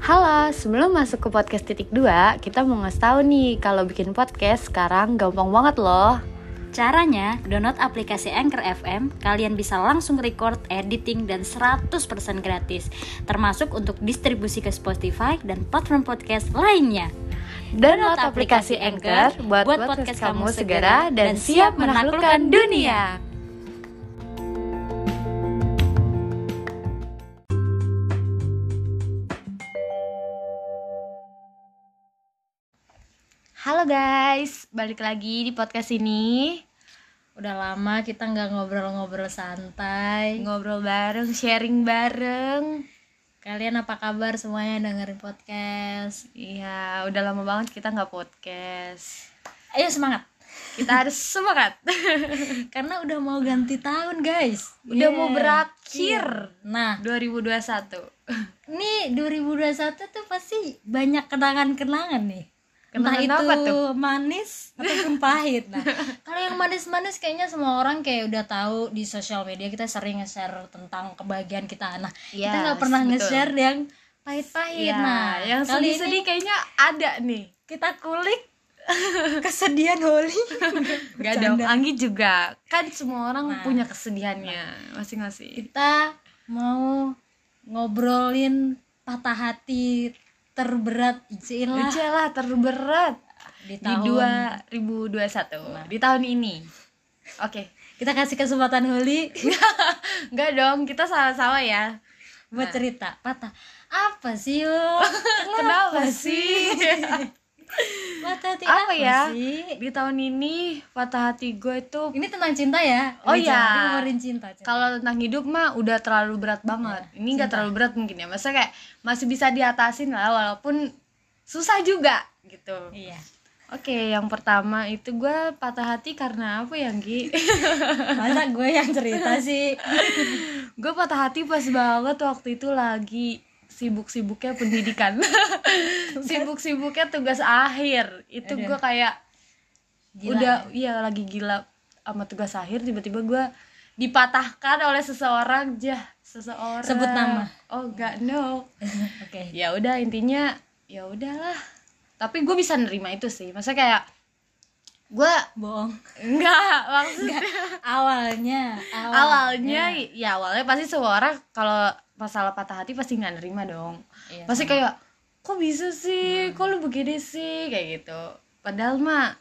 Halo, sebelum masuk ke podcast titik 2, kita mau ngasih tahu nih kalau bikin podcast sekarang gampang banget loh. Caranya, download aplikasi Anchor FM, kalian bisa langsung record, editing, dan 100% gratis. Termasuk untuk distribusi ke Spotify dan platform podcast lainnya. Download aplikasi Anchor buat, podcast, kamu segera dan siap menaklukkan dunia. Halo guys, balik lagi di podcast ini Udah lama kita nggak ngobrol-ngobrol santai. Ngobrol bareng, sharing bareng Kalian apa kabar semuanya dengerin podcast? Iya, udah lama banget kita nggak podcast Ayo semangat, Kita harus semangat karena udah mau ganti tahun guys. Udah Yeah. mau berakhir Nah, 2021 nih 2021 tuh pasti banyak kenangan-kenangan nih. Entah itu apa tuh? manis ataupun pahit. Nah, kalau yang manis-manis kayaknya semua orang kayak udah tahu di sosial media kita sering nge-share tentang kebahagiaan kita. Nah, kita Yes, nggak pernah nge-share yang pahit-pahit. Iya, nah, yang sedih-sedih kayaknya ada nih kita kulik kesedihan Holi. Gak dong, Bercanda. Anggi juga Kan semua orang Nah. punya kesedihannya masing-masing Kita mau ngobrolin patah hati terberat. Cilah Lucu lah terberat. Di di tahun 2021 Di tahun ini. Oke kita kasih kesempatan Holi Enggak dong, kita sama-sama ya. Buat cerita. Patah. Apa sih yo Kenapa sih? patah hati Apa apa, ya? sih Di tahun ini patah hati gue itu ini tentang cinta ya Oh iya. ngomongin cinta, cinta. Kalau tentang hidup mah udah terlalu berat banget. Iya, Ini nggak terlalu berat mungkin ya. Masa kayak masih bisa diatasin lah walaupun susah juga gitu. iya Oke, yang pertama itu gue patah hati karena apa ya, Gi? masa gue yang cerita sih gue patah hati pas banget waktu itu lagi sibuk-sibuknya pendidikan. sibuk-sibuknya tugas akhir. Itu gue kayak Gila. udah iya lagi gila sama tugas akhir tiba-tiba gue dipatahkan oleh seseorang jah seseorang Sebut nama. oh enggak no oke ya udah intinya ya udahlah tapi gue bisa nerima itu sih masa kayak gue bohong enggak maksudnya awalnya awal. awalnya ya awalnya pasti semua orang kalau masalah patah hati pasti nggak nerima dong. Iya, pasti kayak kok bisa sih? Kok lu begini sih? Kayak gitu. Padahal mah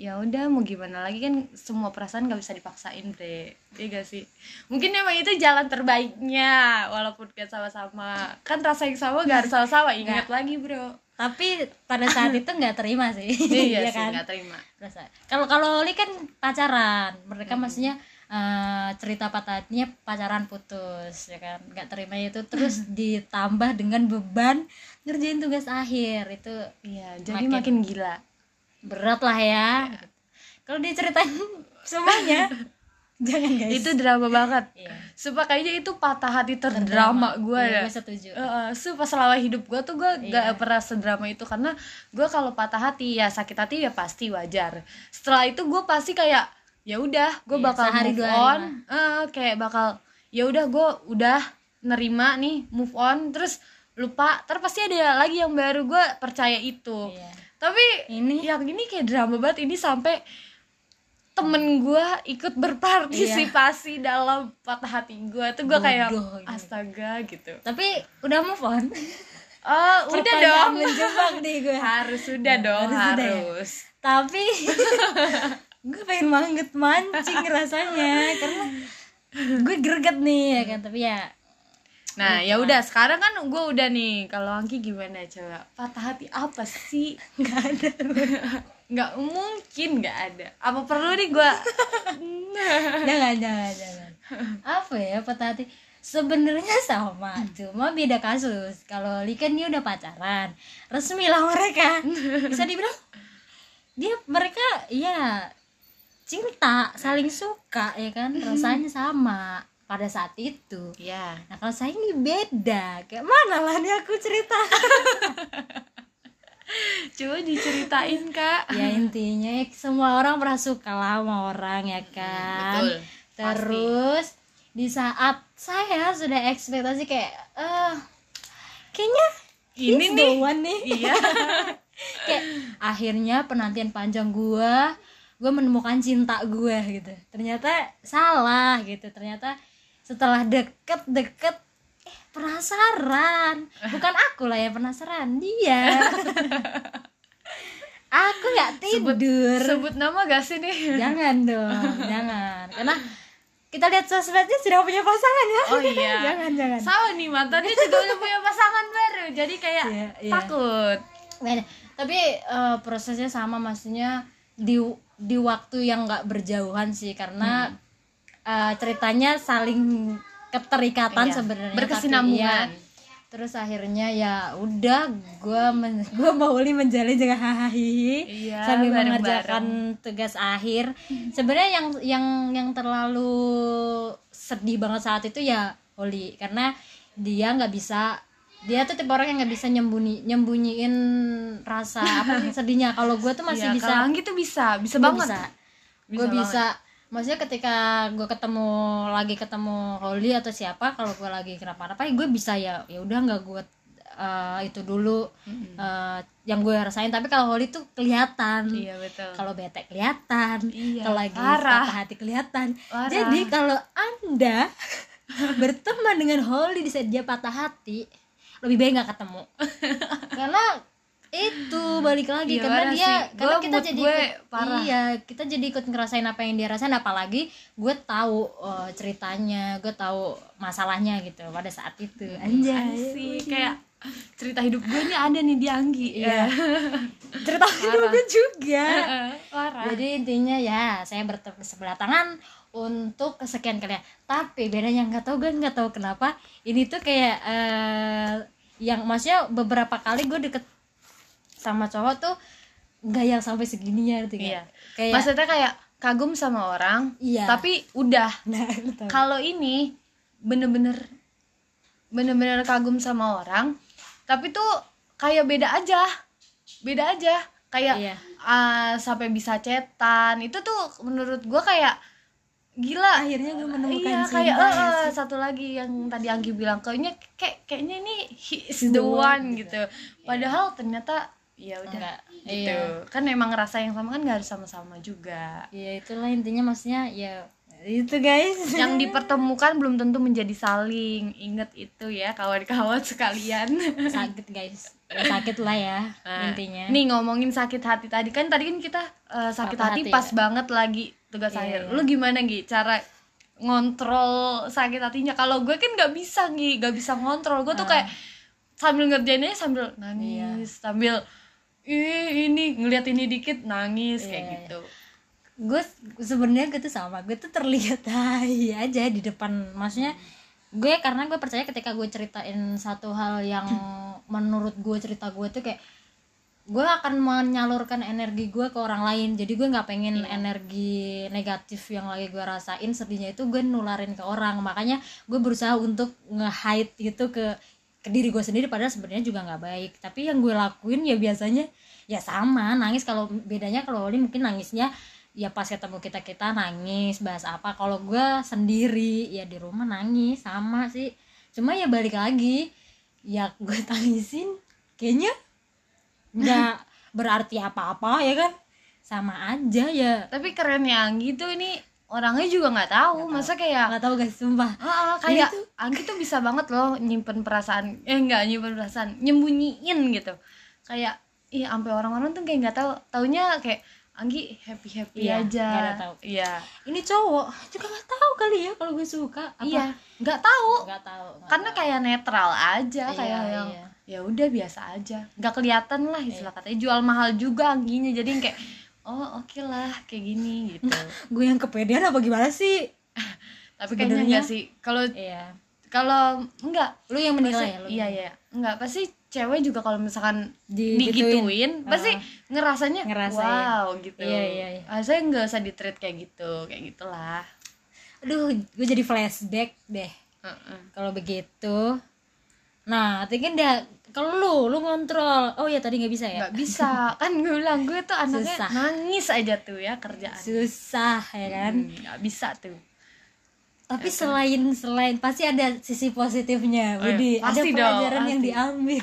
ya udah mau gimana lagi kan semua perasaan gak bisa dipaksain bre. Iya gak sih? Mungkin emang itu jalan terbaiknya walaupun gak sama-sama. Kan rasa yang sama gak harus sama-sama ingat lagi bro. Tapi pada saat itu nggak terima sih. Iya Iya sih kan? nggak terima. Kalau kalau Oli kan pacaran, mereka maksudnya eh, cerita patah hatinya pacaran putus, ya kan? Nggak terima itu terus ditambah dengan beban ngerjain tugas akhir itu iya jadi Makin- makin gila berat lah ya. Kalau diceritain semuanya, jangan guys. itu drama banget Iya. Sumpah kayaknya itu patah hati terdrama gue ya Iya, gue setuju. Uh, sumpah selama hidup gue tuh gue gak Iya. pernah sedrama itu karena gue kalau patah hati ya sakit hati ya pasti wajar setelah itu gue pasti kayak ya udah gue Iya, bakal move on. Eh, kayak bakal ya udah gue udah nerima nih move on terus lupa terus pasti ada lagi yang baru gue percaya itu. Iya. tapi Ini? yang ini kayak drama banget ini sampai temen gue ikut berpartisipasi dalam patah hati gue tuh gue kayak astaga gitu. Tapi udah move on. oh udah dong. menjebak nih gue. harus sudah dong harus harus, sudah ya. tapi gue pengen banget. Mancing rasanya. Karena gue greget nih ya kan? Tapi ya nah ya udah sekarang kan gue udah nih. Kalau Angki gimana coba? Patah hati apa sih? Nggak ada. Nggak mungkin nggak ada. Apa perlu nih gue jangan jangan jangan. Apa ya patah hati? Sebenarnya sama cuma beda kasus. Kalau Li kan dia udah pacaran. Resmi lah mereka. Bisa dibilang dia mereka ya cinta saling suka ya kan? Rasanya sama pada saat itu. Ya nah kalau saya ini beda. Kayak mana lah nih aku cerita? Coba diceritain kak. Ya intinya ya, semua orang pernah suka lah sama orang ya kan? betul. Terus di saat saya sudah ekspektasi kayak eh kayaknya ini nih. nih. Iya. Kayak akhirnya penantian panjang gue gue menemukan cinta gue gitu. Ternyata salah gitu. Ternyata setelah deket deket eh penasaran. Bukan aku lah ya penasaran dia. Aku nggak tidur. sebut nama gak sih nih? Jangan dong jangan. Karena kita lihat sosmednya sudah punya pasangan ya. Oh iya. Jangan jangan. Sama nih mantannya juga udah punya pasangan baru. Jadi kayak Iya, iya. takut. Beda. tapi eh, prosesnya sama maksudnya di di waktu yang nggak berjauhan sih karena eh, ceritanya saling keterikatan Iya, sebenarnya berkesinambungan. tapi iya, terus akhirnya ya udah gue men gue mau menjalin dengan hahaha Iya, sambil bareng-bareng. mengerjakan tugas akhir sebenarnya yang yang yang terlalu sedih banget saat itu ya Holly karena dia nggak bisa dia tuh tipe orang yang nggak bisa nyembunyi nyembunyiin rasa apa sih sedihnya. Kalau gue tuh masih Iya, bisa kalau Anggi tuh bisa bisa gue banget. bisa. Bisa gue bisa. Maksudnya ketika gue ketemu lagi ketemu Holly atau siapa kalau gue lagi kenapa-napa ya gue bisa ya ya udah nggak gue eh, itu dulu eh, yang gue rasain. Tapi kalau Holly tuh kelihatan. Iya betul. Kalau bete kelihatan. Iya, kalau lagi parah. patah hati kelihatan. Parah. jadi kalau anda berteman dengan Holly di saat dia patah hati lebih baik nggak ketemu karena itu balik lagi Iya, karena dia sih. karena Gua kita jadi gue ikut, parah. iya kita jadi ikut ngerasain apa yang dia rasain apalagi gue tahu eh, ceritanya gue tahu masalahnya gitu pada saat itu anjay sih kayak cerita hidup gue ini ada nih di Anggi Iya. cerita hidup gue juga. Parah. Jadi intinya ya saya bertepuk sebelah tangan untuk kesekian kalian tapi bedanya nggak tahu gue nggak tahu kenapa. Ini tuh kayak eh, yang maksudnya beberapa kali gue deket sama cowok tuh nggak yang sampai segininya gitu Iya. kayak maksudnya kayak kagum sama orang Iya. tapi udah. Nah kalau ini bener-bener bener-bener kagum sama orang tapi tuh kayak beda aja beda aja kayak Iya. ah, sampai bisa cetan itu tuh menurut gua kayak gila akhirnya gue menemukan iya cinta kayak ya eh, eh, sih. satu lagi yang tadi Anggi bilang kayaknya kayak kayaknya ini he is The one, gitu. gitu padahal ternyata ya udah gitu Iya. kan emang rasa yang sama kan gak harus sama-sama juga ya itulah intinya maksudnya ya itu guys. Yang dipertemukan belum tentu menjadi saling. Inget itu ya kawan-kawan sekalian. Sakit guys. Ya, sakit lah ya Nah, intinya. nih ngomongin sakit hati tadi. Kan tadi kan kita eh, sakit Patah hati hati, pas ya. banget lagi tugas Iya, akhir. iya. lu gimana Gi? Cara ngontrol sakit hatinya? Kalau gue kan nggak bisa Gi. Nggak bisa ngontrol. Gue tuh Ah. kayak sambil ngerjainnya sambil nangis sambil ih ini ngeliat ini dikit nangis kayak Iya, gitu gue sebenarnya gue tuh sama gue tuh terlihat tai aja di depan. Maksudnya gue karena gue percaya ketika gue ceritain satu hal yang menurut gue cerita gue tuh kayak gue akan menyalurkan energi gue ke orang lain. Jadi gue nggak pengen energi negatif yang lagi gue rasain. Sedihnya itu gue nularin ke orang. Makanya gue berusaha untuk nge-hide itu ke ke diri gue sendiri. Padahal sebenarnya juga nggak baik. Tapi yang gue lakuin ya biasanya ya sama. Nangis kalau bedanya kalau Oli mungkin nangisnya ya pas ketemu kita kita nangis bahas apa. Kalau gue sendiri ya di rumah nangis sama sih. Cuma ya balik lagi. Ya gue tangisin kayaknya nggak berarti apa-apa ya kan? Sama aja ya. Tapi kerennya Anggi tuh ini orangnya juga nggak tahu. Masa kayak nggak tahu guys sumpah. Ah, ah, kayak Anggi tuh bisa banget loh nyimpen perasaan eh enggak nyimpen perasaan nyembunyiin gitu. Kayak ih sampai orang-orang tuh kayak nggak tahu. Taunya kayak Anggi happy happy Iya, aja. nggak ada tahu. iya. Ini cowok juga nggak tahu kali ya kalau gue suka. Apa? Iya. Nggak tahu. Nggak tahu nggak karena tahu. kayak netral aja Iya, kayak yang iya. ya udah biasa aja. Nggak kelihatan lah istilah katanya jual mahal juga Angginya. Jadi yang kayak oh oke lah kayak gini gitu. Gue yang kepedean apa gimana sih? Tapi kayaknya enggak sih. Kalau iya kalau enggak lu yang menilai Pasti- ya lu iya iya enggak pasti cewek juga kalau misalkan Di- digituin gituin. pasti Ah. ngerasanya Ngerasain. wow gitu Iya, iya, iya. Ah, saya nggak usah di treat kayak gitu kayak gitulah aduh gue jadi flashback deh Heeh. kalau begitu nah kan dia kalau lu lu ngontrol oh ya tadi nggak bisa ya nggak bisa kan gue bilang gue tuh anaknya Susah. nangis aja tuh ya kerjaan susah ya kan Hmm, nggak bisa tuh tapi selain selain pasti ada sisi positifnya Oh, iya. Budi. Ada Pasti dong, pelajaran yang pasti. diambil.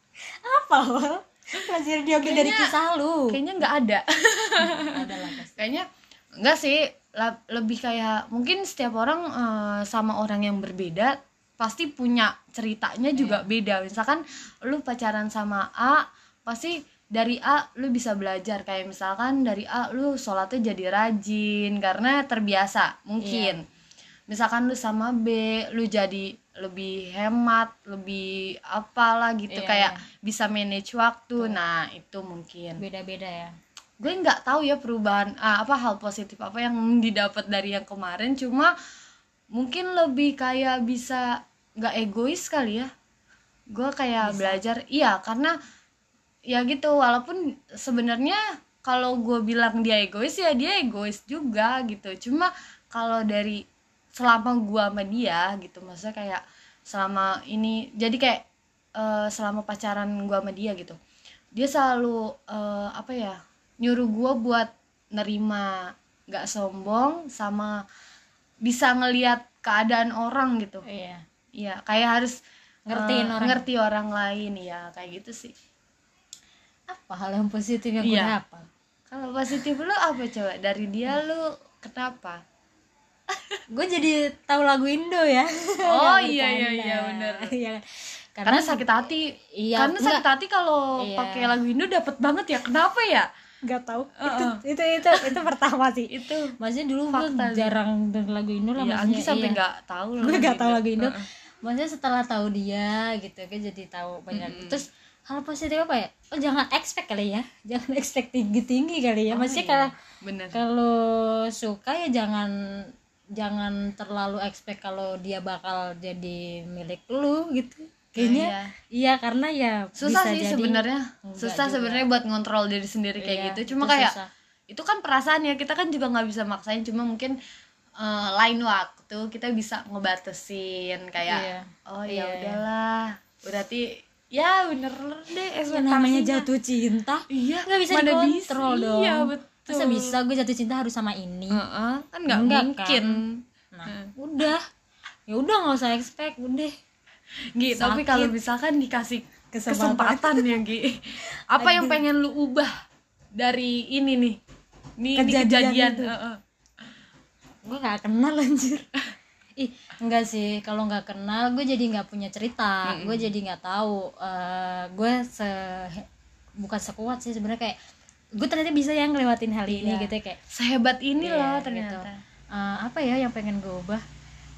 Apa? Wal? pelajaran diambil dari kisah lu. kayaknya nggak ada. Ada lah kayaknya enggak sih. Lebih kayak mungkin setiap orang eh, sama orang yang berbeda pasti punya ceritanya juga beda. Misalkan lu pacaran sama A pasti dari A lu bisa belajar. Kayak misalkan dari A lu sholatnya jadi rajin karena terbiasa. Mungkin misalkan lu sama B lu jadi lebih hemat lebih apalah gitu Iya, kayak iya. bisa manage waktu. Nah itu mungkin. Beda-beda ya. Gue nggak tahu ya perubahan ah, apa hal positif apa yang didapat dari yang kemarin. Cuma mungkin lebih kayak bisa nggak egois kali ya. Gue kayak belajar iya karena ya gitu walaupun sebenarnya kalau gue bilang dia egois ya dia egois juga gitu. Cuma kalau dari selama gue sama dia gitu maksudnya kayak selama ini jadi kayak eh, selama pacaran gue sama dia gitu dia selalu eh, apa ya nyuruh gue buat nerima nggak sombong sama bisa ngelihat keadaan orang gitu. Iya. Iya kayak harus Ngertiin eh, orang. ngerti orang lain ya kayak gitu sih. Apa hal yang positif yang gue Iya. dapat kalau positif lu apa coba? Dari dia lu kenapa gue jadi tahu lagu Indo ya Oh, iya, iya, bercanda. iya, bener. Iya. karena, karena sakit hati Iya, karena enggak. sakit hati kalau Iya. pakai lagu Indo dapat banget ya kenapa ya nggak tahu Heeh. itu, itu itu itu pertama sih itu maksudnya dulu gue jarang denger lagu Indo lah ya maksudnya sampai iya. nggak tahu gue nggak tahu lagu Indo Heeh. maksudnya setelah tahu dia gitu kan jadi tahu banyak terus hal positif apa ya oh jangan expect kali ya jangan expect tinggi tinggi kali ya Oh, maksudnya iya. kalau bener kalau suka ya jangan jangan terlalu expect kalau dia bakal jadi milik lu gitu kayaknya iya. iya karena ya susah bisa sih sebenarnya susah sebenarnya buat ngontrol diri sendiri kayak Iya, gitu cuma itu kayak susah. itu kan perasaan ya kita kan juga nggak bisa maksain cuma mungkin eh, lain waktu kita bisa ngebatasin kayak Iya. oh ya iya. udahlah berarti ya bener deh Ya, namanya jatuh cinta iya nggak bisa dikontrol bisa. dong iya betul masa bisa gue jatuh cinta harus sama ini? Heeh, kan nggak Enggak, mungkin. Nah udah. Ya udah nggak usah expect udah. Gi, tapi Sakit. kalau misalkan dikasih Kesempatan. kesempatan, ya Gi. Apa yang pengen lu ubah dari ini nih? Ini Kejadian kejadian itu. Heeh. gue nggak kenal anjir. Ih enggak sih. Kalau nggak kenal gue jadi nggak punya cerita. Gue jadi nggak tahu. Eh, gue se bukan sekuat sih sebenarnya. Kayak gue ternyata bisa yang ngelewatin hal ini Iya. gitu ya, kayak sehebat ini Iya, loh gitu. ternyata. Eh, apa ya yang pengen gue ubah?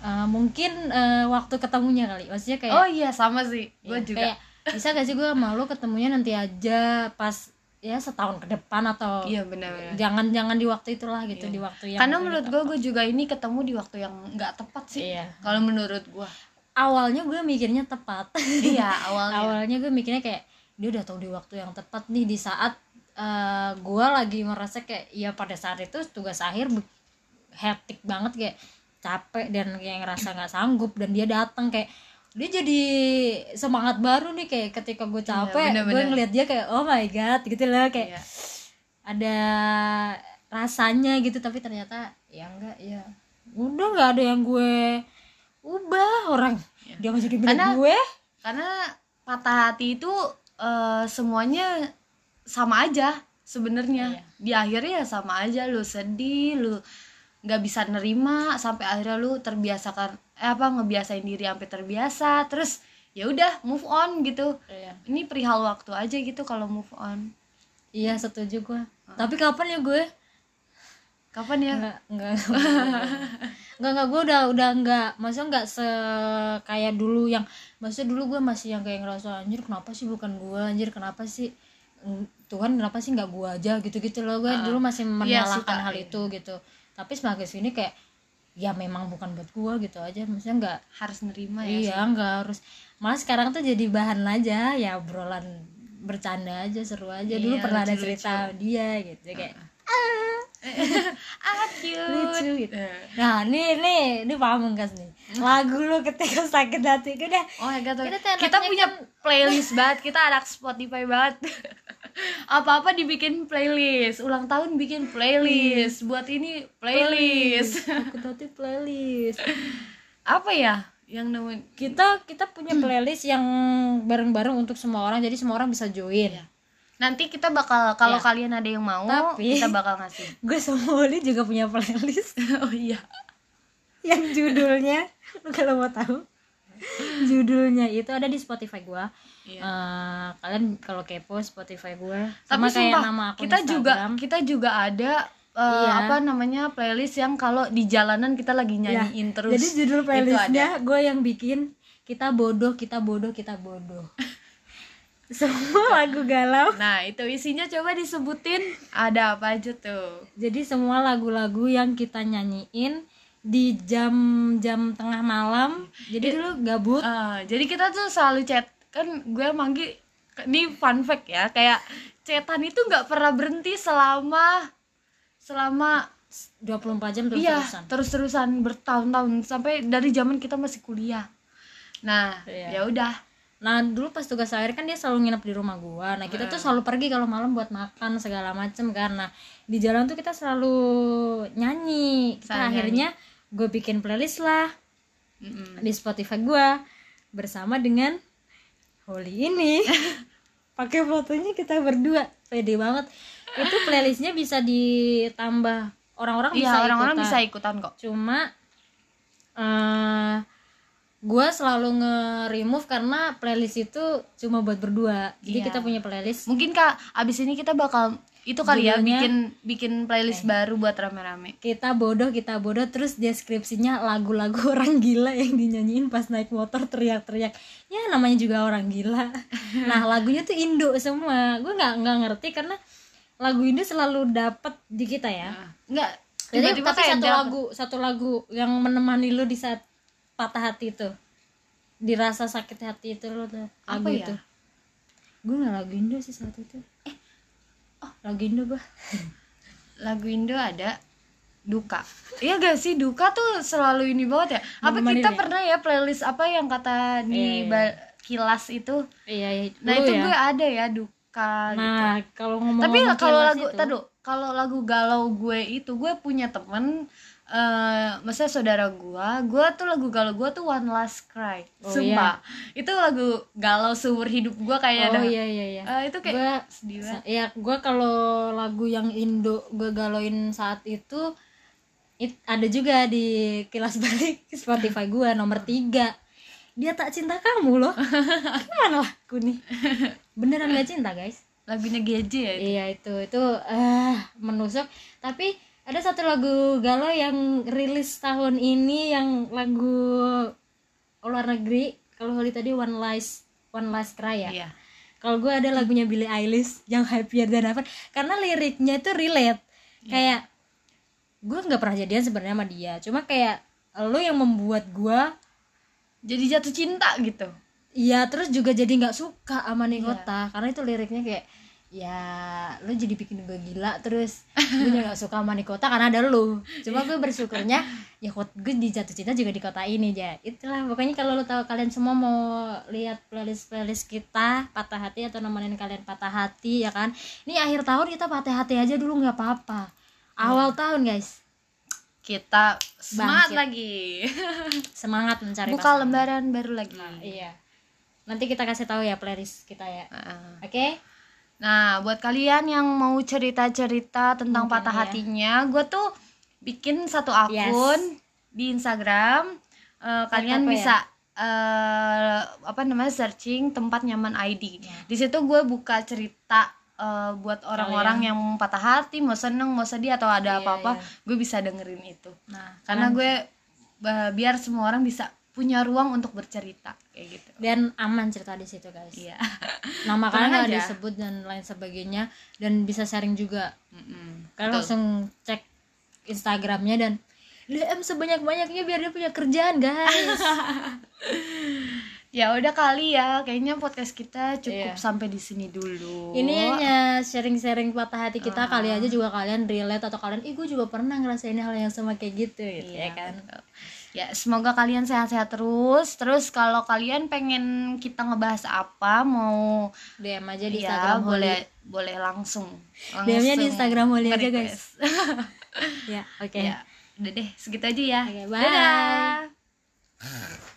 Eh, mungkin eh, waktu ketemunya kali. Maksudnya kayak oh iya sama sih. Gue Iya, juga. kayak bisa gak sih gue sama lu ketemunya nanti aja pas ya setahun ke depan atau iya benar-benar jangan jangan di waktu itulah gitu di waktu yang karena menurut gue gue juga ini ketemu di waktu yang nggak tepat sih. Iya. kalau menurut gue awalnya gue mikirnya tepat. Iya awalnya. Awalnya gue mikirnya kayak dia udah tahu di waktu yang tepat nih di saat eh, gue lagi merasa kayak ya pada saat itu tugas akhir hektik banget kayak capek dan kayak ngerasa nggak sanggup dan dia datang kayak dia jadi semangat baru nih kayak ketika gue capek gue bener-bener. ngeliat dia kayak oh my god gitu lah kayak Iya. ada rasanya gitu tapi ternyata ya enggak ya udah nggak ada yang gue ubah orang dia masih di gue karena patah hati itu eh, semuanya sama aja sebenarnya Iya. di akhirnya ya sama aja lu sedih lu nggak bisa nerima sampai akhirnya lu terbiasakan eh, apa ngebiasain diri sampai terbiasa terus ya udah move on gitu Iya. ini perihal waktu aja gitu kalau move on Iya setuju gue. Tapi kapan ya gue? kapan ya Enggak enggak enggak enggak gue udah udah enggak maksudnya enggak se kayak dulu yang maksudnya dulu gue masih yang kayak ngerasa anjir kenapa sih bukan gue anjir kenapa sih Tuhan kenapa sih nggak gue aja? Gitu-gitu loh gue dulu masih Iya, menyalahkan suka, hal iya. itu gitu. Tapi semakin sini kayak ya memang bukan buat gue gitu aja. Maksudnya enggak harus nerima ya iya enggak harus. Malah sekarang tuh jadi bahan aja ya obrolan bercanda aja seru aja. Dulu Iya, pernah ada lucu-lucu. cerita dia gitu. Kayak ah cute lucu gitu. Eh. nah nih nih ini pamungkas nih lagu lu ketika sakit hati udah Oh my god, Kita kita, punya kan- playlist banget, kita anak Spotify banget. Apa-apa dibikin playlist, ulang tahun bikin playlist, buat ini playlist. sakit hati playlist. Apa ya? yang nemuin? Kita kita punya playlist yang bareng-bareng untuk semua orang. Jadi semua orang bisa join. Iya. Nanti kita bakal kalau Iya. kalian ada yang mau Tapi- kita bakal ngasih. gue sama Oli juga punya playlist. Oh iya. Yang judulnya lu kalau mau tahu. Judulnya itu ada di Spotify gua. Iya. Eh, kalian kalau kepo Spotify tapi sama kayak sumpah nama akun kita juga kita juga ada eh, Iya. apa namanya playlist yang kalau di jalanan kita lagi nyanyiin Ya, terus jadi judul playlistnya gue yang bikin kita bodoh kita bodoh kita bodoh semua lagu galau. Nah itu isinya coba disebutin ada apa aja tuh. Jadi semua lagu-lagu yang kita nyanyiin di jam-jam tengah malam jadi dulu gabut. Eh, jadi kita tuh selalu chat. Kan gue manggi ini fun fact ya kayak chatan itu nggak pernah berhenti selama selama 24 jam iya terus-terusan terus-terusan bertahun-tahun sampai dari zaman kita masih kuliah. Nah Iya. ya udah Nah dulu pas tugas akhir kan dia selalu nginep di rumah gua. Nah kita tuh selalu pergi kalau malam buat makan segala macem karena di jalan tuh kita selalu nyanyi. Kita akhirnya gue bikin playlist lah Mm-mm. di Spotify gua bersama dengan Holly ini. Pakai fotonya kita berdua, pede banget. Itu playlistnya bisa ditambah orang-orang bisa iya orang-orang ikutan. bisa ikutan kok Cuma eh gue selalu nge-remove karena playlist itu cuma buat berdua. Jadi Iya. kita punya playlist. mungkin kak abis ini kita bakal itu kali ya Judulnya- bikin bikin playlist baru buat rame-rame Kita bodoh, kita bodoh terus deskripsinya lagu-lagu orang gila yang dinyanyiin pas naik motor teriak-teriak. Ya namanya juga orang gila. Nah, lagunya tuh Indo semua. Gue nggak nggak ngerti karena lagu Indo selalu dapet di kita ya. enggak Jadi tiba-tiba tapi satu dapet. lagu, satu lagu yang menemani lu di saat patah hati itu. Dirasa sakit hati itu lu tuh. Lagu Apa ya? itu. Gue nggak lagu Indo sih saat itu. Eh, oh lagu Indo gue. lagu Indo ada duka iya gak sih duka tuh selalu ini banget ya apa Menemani kita ya? pernah ya playlist apa yang kata Iya, di iya. ba- kilas itu Iya, iya. nah itu ya. gue ada ya duka gitu. Nah, kalau ngomong tapi kalau lagu tadu kalau lagu galau gue itu gue punya temen eh maksudnya saudara gue gue tuh lagu galau gue tuh One Last Cry. Oh, sumpah. itu lagu galau seumur hidup gue kayaknya Oh dah. iya iya iya. Eh, itu kayak Gua sedih banget. ya gue kalau lagu yang Indo gue galauin saat itu it- ada juga di kilas balik Spotify gue nomor tiga. Dia tak cinta kamu loh. Gimana lah aku nih? Beneran gak cinta guys? Lagunya GJ ya itu. iya itu. Itu eh menusuk. Tapi ada satu lagu galau yang rilis tahun ini yang lagu luar negeri. Kalau Holly tadi One Last One Last Cry ya? Iya. Kalau gue ada lagunya Billie Eilish yang happier than ever. Karena liriknya itu relate. Kayak gue nggak pernah jadian sebenarnya sama dia. Cuma kayak lo yang membuat gue jadi jatuh cinta gitu? Iya terus juga jadi nggak suka sama nih kota karena itu liriknya kayak ya lo jadi bikin gue gila terus. Gue juga nggak suka sama nih kota karena ada lo cuma gue bersyukurnya ya kot gue di jatuh cinta juga di kota ini aja itulah pokoknya kalau lo tahu kalian semua mau lihat playlist playlist kita patah hati atau nemenin kalian patah hati ya kan? Ini akhir tahun kita patah hati aja dulu nggak apa-apa. Awal tahun guys. Kita semangat Bangkit. lagi. Semangat mencari buka pasangan. lembaran baru lagi. Iya. Nanti kita kasih tahu ya playlist kita ya. Heeh. oke nah buat kalian yang mau cerita-cerita tentang Mungkin patah ya. hatinya gue tuh bikin satu akun di Instagram Eh, kalian apa ya? bisa eh, apa namanya searching tempat nyaman ID Ya. di situ gue buka cerita eh, buat orang-orang yang patah hati mau seneng mau sedih atau ada Iya, apa-apa iya. gue bisa dengerin itu nah karena gue ba- biar semua orang bisa punya ruang untuk bercerita kayak gitu. Dan aman cerita di situ guys. Iya. Nama Tenang kalian nggak disebut dan lain sebagainya dan bisa sharing juga. Mm-mm. kalian Betul. langsung cek Instagramnya dan DM sebanyak banyaknya biar dia punya kerjaan guys. Ya udah kali ya kayaknya podcast kita cukup Iya. sampai di sini dulu. Ini hanya sharing-sharing patah hati kita kali aja juga kalian relate atau kalian ih gue juga pernah ngerasain hal yang sama kayak gitu gitu Iya, ya kan? betul. Ya semoga kalian sehat-sehat terus terus kalau kalian pengen kita ngebahas apa mau DM aja di ya Instagram boleh boleh langsung, DM-nya di langsung Instagram Holly aja, nge-request. ya oke ya udah deh segitu aja ya Oke, bye. Dadah.